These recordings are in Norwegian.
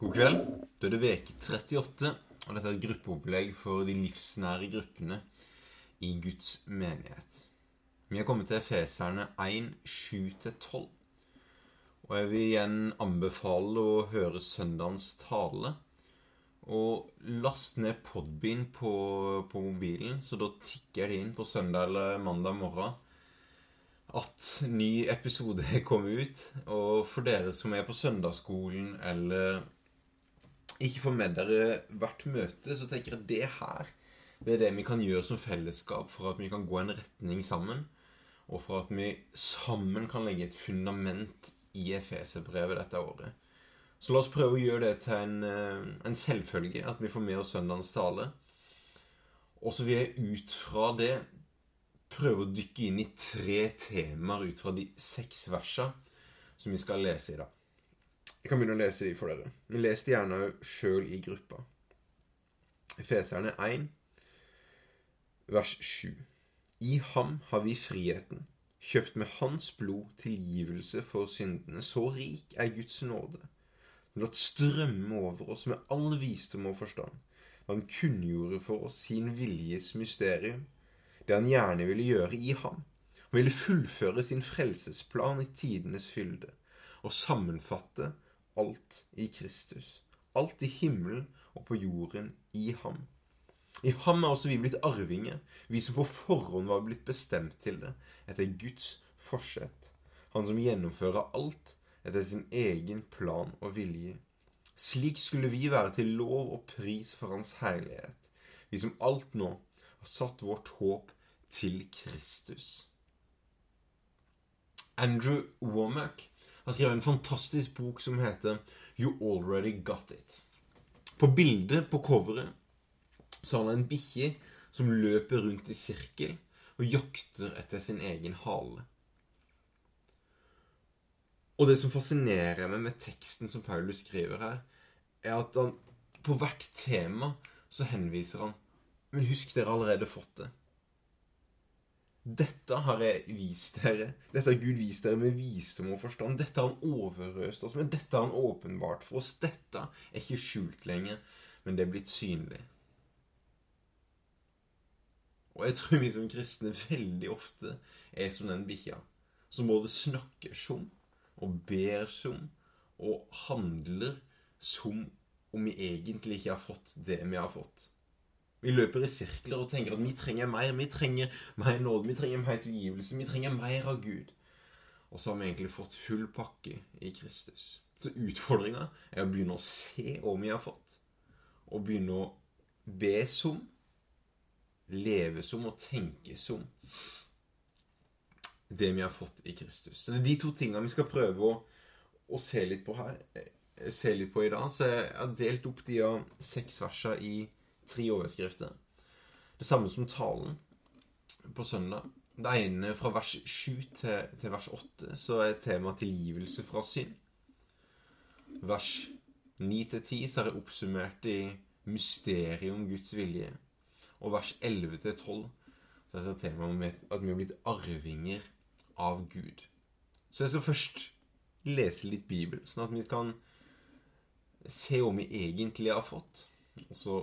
God kveld. Da er det veke 38, og dette er et gruppeopplegg for de livsnære gruppene i Guds menighet. Vi har kommet til Efeserne 1, 7-12. Og jeg vil igjen anbefale å høre søndagens tale. Og last ned Podbean på, på mobilen, så da tikker det inn på søndag eller mandag morgen at ny episode er kommet ut. Og for dere som er på søndagsskolen eller ikke får med dere hvert møte, så tenker jeg det her det er det vi kan gjøre som fellesskap for at vi kan gå en retning sammen, og for at vi sammen kan legge et fundament i Efeserbrevet dette året. Så la oss prøve å gjøre det til en, eh, en selvfølge, at vi får med oss søndagens tale. Og så vil jeg ut fra det prøve å dykke inn i tre temaer ut fra de seks versene som vi skal lese i dag. Jeg kan begynne å lese de for dere. Men les de gjerne sjøl i gruppa. Feserne 1, vers 7. I ham har vi friheten, kjøpt med hans blod tilgivelse for syndene. Så rik er Guds nåde. Latt strømme over oss med all visdom og forstand. Han kunngjorde for oss sin viljes mysterium, det han gjerne ville gjøre i ham. Han ville fullføre sin frelsesplan i tidenes fylde og sammenfatte alt i Kristus. Alt i himmelen og på jorden i ham. I ham er også vi blitt arvinger, vi som på forhånd var blitt bestemt til det, etter Guds forsett. Han som gjennomfører alt etter sin egen plan og vilje. Slik skulle vi være til lov og pris for Hans herlighet, vi som alt nå har satt vårt håp til Kristus. Andrew Womack har skrevet en fantastisk bok som heter You Already Got It. På bildet på coveret så har han en bikkje som løper rundt i sirkel og jakter etter sin egen hale. Og det som fascinerer meg med teksten som Paulus skriver her, er at han på hvert tema så henviser han Men husk, dere har allerede fått det. Dette har jeg vist dere. Dette har Gud vist dere med visdom og forstand. Dette har han overøst oss med. Dette har han åpenbart for oss. Dette er ikke skjult lenger, men det er blitt synlig. Og jeg tror vi som kristne veldig ofte er som den bikkja. Som både snakker som, og ber som, og handler som om vi egentlig ikke har fått det vi har fått. Vi løper i sirkler og tenker at vi trenger mer. Vi trenger mer nåde, vi trenger mer tilgivelse, vi trenger mer av Gud. Og så har vi egentlig fått full pakke i Kristus. Så utfordringa er å begynne å se hva vi har fått, og begynne å be som, leve som og tenke som det vi har fått i Kristus. Så det er de to tingene vi skal prøve å, å se litt på her. Se litt på i dag. Så jeg har delt opp de seks versa i tre overskrifter. Det samme som talen på søndag. Det ene fra vers 7 til, til vers 8 så er temaet tilgivelse fra synd. Vers 9 til 10 så er det oppsummert i mysteriet om Guds vilje. Og vers 11 til 12 så er det temaet om at vi har blitt arvinger av Gud. Så jeg skal først lese litt Bibel, sånn at vi kan se hva vi egentlig har fått. Og så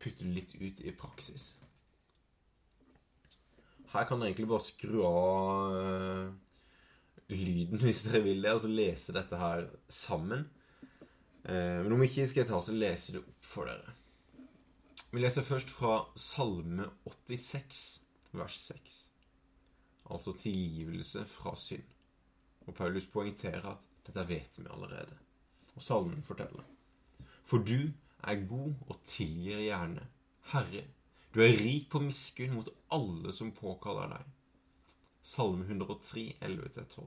putte det litt ut i praksis. Her kan dere egentlig bare skru av uh, lyden hvis dere vil det, og så lese dette her sammen. Uh, men om ikke skal jeg ta så lese det opp for dere. Vi leser først fra Salme 86, vers 6. Altså tilgivelse fra synd. Og Paulus poengterer at dette vet vi allerede. Og salmen forteller. For du er god og tilgir gjerne. Herre, du er rik på miskunn mot alle som påkaller deg. Salme 103, 11-12.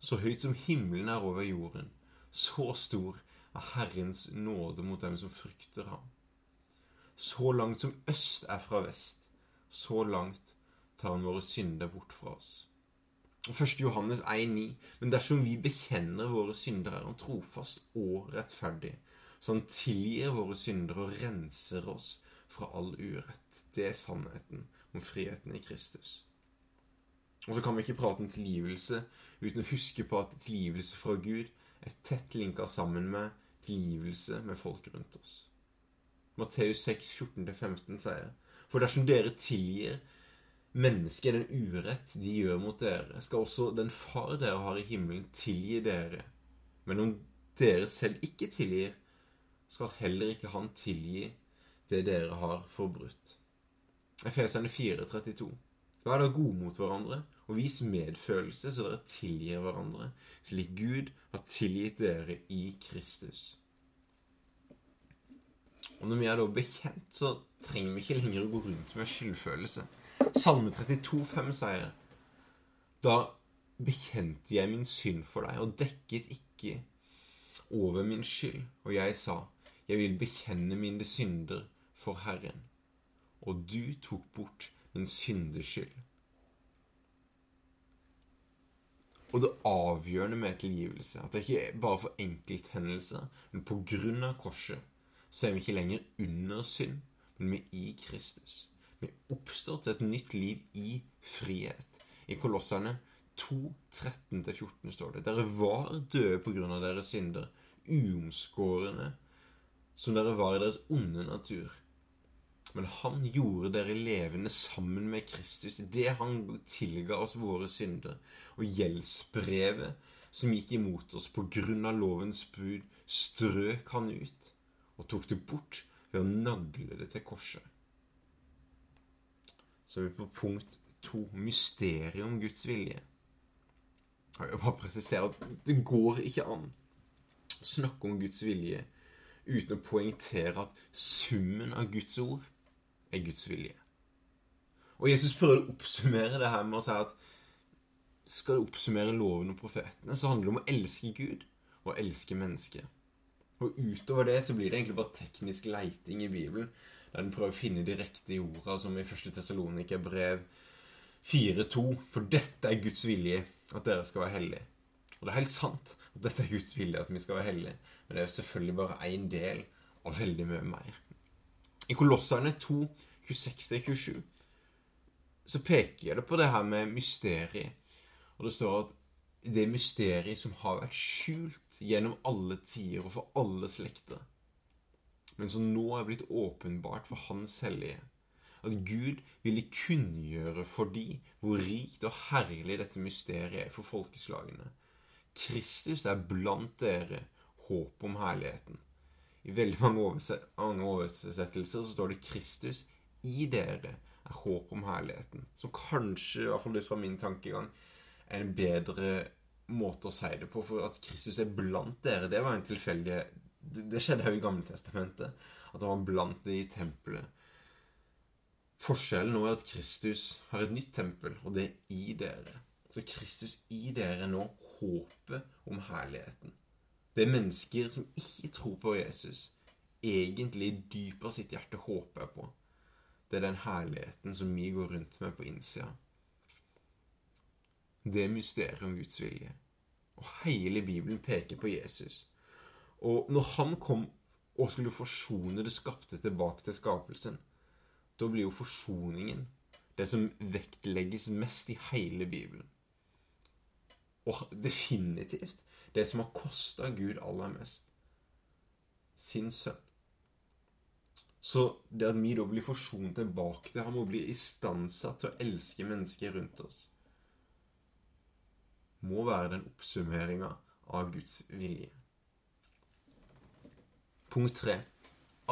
Så høyt som himmelen er over jorden, så stor er Herrens nåde mot dem som frykter ham. Så langt som øst er fra vest, så langt tar han våre synder bort fra oss. 1. Johannes 1,9.: Men dersom vi bekjenner våre synder, er han trofast og rettferdig, han tilgir våre synder og renser oss fra all urett. Det er sannheten om friheten i Kristus. Og så kan vi ikke prate om tilgivelse uten å huske på at tilgivelse fra Gud er tett linka sammen med tilgivelse med folk rundt oss. Matteus 6, 14-15 sier For dersom dere tilgir mennesket den urett de gjør mot dere, skal også den far dere har i himmelen, tilgi dere. Men om dere selv ikke tilgir, skal heller ikke han tilgi det dere har forbrutt. Efeserne 4, 32. Vær da gode mot hverandre, og vis medfølelse så dere tilgir hverandre, slik Gud har tilgitt dere i Kristus. Og når vi er da bekjent, så trenger vi ikke lenger å gå rundt med skyldfølelse. Salme 32, 5 sier Da bekjente jeg min synd for deg og dekket ikke over min skyld. Og jeg sa, jeg vil bekjenne mine synder for Herren. Og du tok bort min syndeskyld. Og det avgjørende med tilgivelse, at det ikke er bare for enkelthendelser, men på grunn av korset, så er vi ikke lenger under synd, men vi er i Kristus. Vi oppstår til et nytt liv i frihet. I Kolosserne 2, 13-14 står det Dere var døde på grunn av deres synder, uomskårne som dere var i deres onde natur. Men han gjorde dere levende sammen med Kristus idet han tilga oss våre synder. Og gjeldsbrevet som gikk imot oss på grunn av lovens bud, strøk han ut og tok det bort ved å nagle det til korset. Så er vi på punkt to mysteriet om Guds vilje. Jeg vil bare presisere at det går ikke an å snakke om Guds vilje uten å poengtere at summen av Guds ord er Guds vilje. Og Jesus prøver å oppsummere det her med å si at skal du oppsummere loven og profetene, så handler det om å elske Gud og elske mennesket. Og utover det så blir det egentlig bare teknisk leiting i Bibelen, der den prøver å finne de riktige orda, som i 1. Tessalonika brev 4.2. For dette er Guds vilje, at dere skal være hellige. Og det er helt sant at dette er Guds vilje, at vi skal være hellige. Men det er selvfølgelig bare én del av veldig mye mer. I Kolosserne 2, 26-27 så peker det på det her med mysteriet. Og det står at det mysteriet som har vært skjult gjennom alle tider og for alle slekter, men som nå er blitt åpenbart for Hans hellige. At Gud ville kunngjøre for de hvor rikt og herlig dette mysteriet er for folkeslagene. Kristus er blant dere håp om herligheten. I veldig mange oversettelser så står det 'Kristus i dere er håp om herligheten'. Som kanskje, i hvert fall ut fra min tankegang, er en bedre måte å si det på. For at Kristus er blant dere, det var en tilfeldig Det skjedde jo i Gammeltestamentet. At han var blant det i tempelet. Forskjellen nå er at Kristus har et nytt tempel, og det er i dere. Så Kristus i dere er nå håpet om herligheten. Det er mennesker som ikke tror på Jesus, egentlig dypt av sitt hjerte håper på. Det er den herligheten som vi går rundt med på innsida. Det er mysteriet om Guds vilje. Og hele Bibelen peker på Jesus. Og når han kom og skulle forsone det skapte tilbake til skapelsen, da blir jo forsoningen det som vektlegges mest i hele Bibelen. Og definitivt det som har kosta Gud aller mest sin sønn. Så det at vi da blir forsont tilbake til ham og blir istandsatt til å elske mennesker rundt oss, må være den oppsummeringa av Guds vilje. Punkt 3.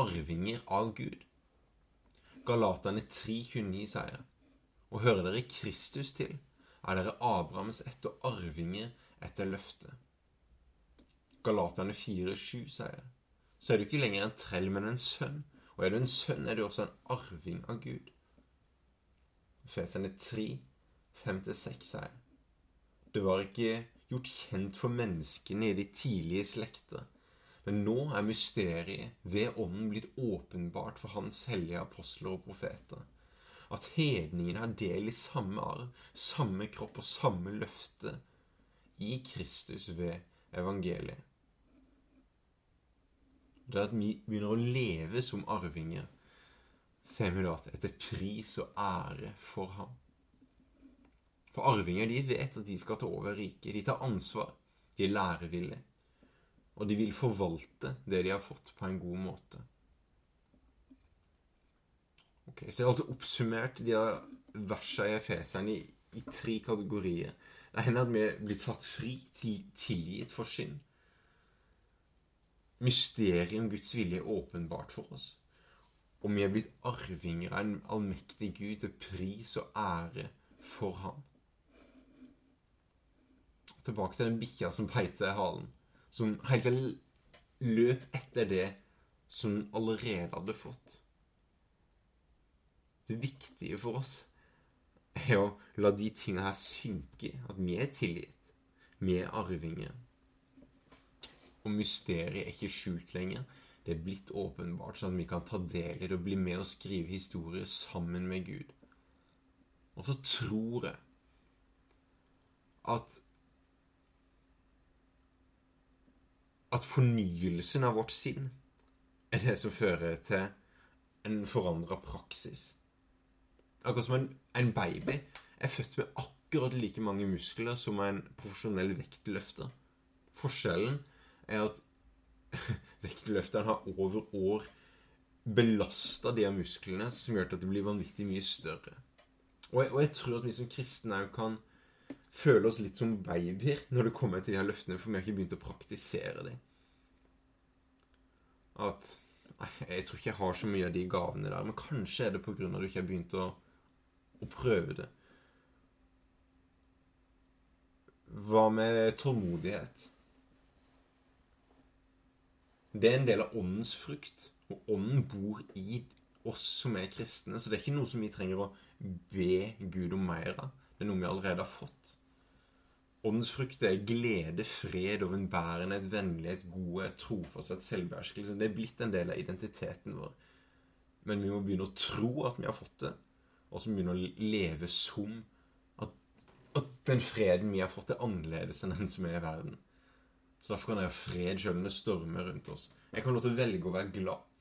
Arvinger av Gud. Galaterne 3,29 sier Og hører dere Kristus til, er dere Abrahams ett og arvinger etter løftet. Galaterne 4,7 sier så er du ikke lenger en trell, men en sønn. Og er du en sønn, er du også en arving av Gud. Feserne 3, 5-6 sier det var ikke gjort kjent for menneskene i de tidlige slekter, men nå er mysteriet ved Ånden blitt åpenbart for Hans hellige apostler og profeter. At hedningene har del i samme arv, samme kropp og samme løfte i Kristus ved evangeliet. Det at vi begynner å leve som arvinger, ser vi da at etter pris og ære for ham. For arvinger de vet at de skal ta over riket. De tar ansvar. De er lærevillige. Og de vil forvalte det de har fått, på en god måte. Ok, Så jeg har altså oppsummert de versene i Efeseren i, i tre kategorier. Det ene er at vi er blitt satt fri, til, tilgitt for synd. Mysteriet om Guds vilje er åpenbart for oss. Og vi er blitt arvinger av en allmektig Gud til pris og ære for ham. Tilbake til den bikkja som peit seg i halen. Som hele tiden løp etter det som den allerede hadde fått. Det viktige for oss er å la de tingene her synke. At vi er tilgitt. Vi er arvinger. Og mysteriet er ikke skjult lenger. Det er blitt åpenbart, sånn at vi kan ta del i det og bli med og skrive historier sammen med Gud. Og så tror jeg at at fornyelsen av vårt sinn er det som fører til en forandra praksis. Akkurat som en, en, baby er født med akkurat like mange muskler som en profesjonell vektløfter. Forskjellen er at vektløfteren har over år belasta de musklene som gjør at det blir vanvittig mye større. Og jeg, og jeg tror at vi som kristne òg kan føle oss litt som babyer når det kommer til de her løftene, for vi har ikke begynt å praktisere dem. At Jeg tror ikke jeg har så mye av de gavene der, men kanskje er det pga. at du ikke har begynt å, å prøve det. Hva med tålmodighet? Det er en del av åndens frukt. Og ånden bor i oss som er kristne. Så det er ikke noe som vi trenger å be Gud om mer av. Det er noe vi allerede har fått. Åndens frukt er glede, fred, overbærenhet, vennlighet, godhet, trofasthet, selvbeherskelse. Det er blitt en del av identiteten vår. Men vi må begynne å tro at vi har fått det, og som begynner å leve som at, at, den freden vi har fått, er annerledes enn den som er i verden. Så derfor kan jeg ha fred selv om det stormer rundt oss. Jeg kan lov til å velge å være glad.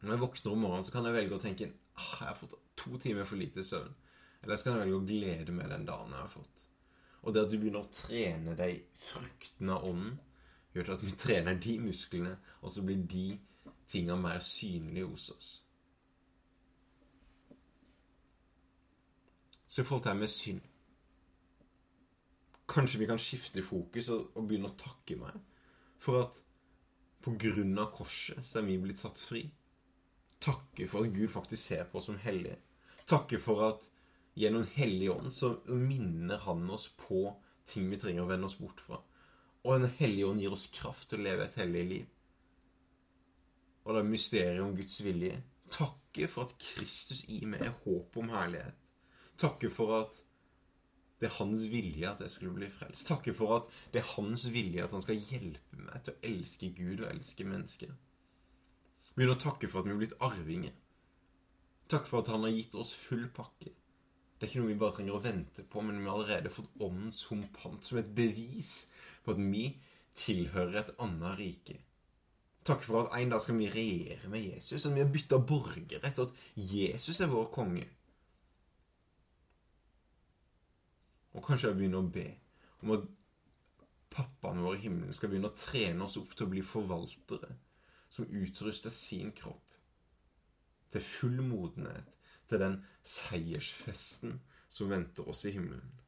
Når jeg våkner om morgenen, så kan jeg velge å tenke ah, jeg har fått to timer for lite søvn. Eller så kan jeg velge å glede meg den dagen jeg har fått. Og det at du begynner å trene de fruktene av ånden, gjør at vi trener de musklene, og så blir de tinga mer synlige hos oss. Så i forhold til det med synd Kanskje vi kan skifte fokus og, og begynne å takke meg for at på grunn av korset så er vi blitt satt fri. Takke for at Gud faktisk ser på oss som hellige. Takke for at gjennom Hellig Ånd så minner Han oss på ting vi trenger å vende oss bort fra. Og Den hellige ånd gir oss kraft til å leve et hellig liv. Og det er mysteriet om Guds vilje. Takke for at Kristus i meg er håp om herlighet. Takke for at det er hans vilje at jeg skulle bli frelst. Takke for at det er hans vilje at han skal hjelpe meg til å elske Gud og elske mennesker. Begynne å takke for at vi er blitt arvinger. Takk for at han har gitt oss full pakke. Det er ikke noe vi bare trenger å vente på, men vi har allerede fått åndens humpant som et bevis på at vi tilhører et annet rike. Takk for at en dag skal vi regjere med Jesus, at vi har bytta borgerrett, og at Jesus er vår konge. Og kanskje jeg begynner å be om at pappaen vår i himmelen skal begynne å trene oss opp til å bli forvaltere som utruster sin kropp til full modenhet til den seiersfesten som venter oss i himmelen.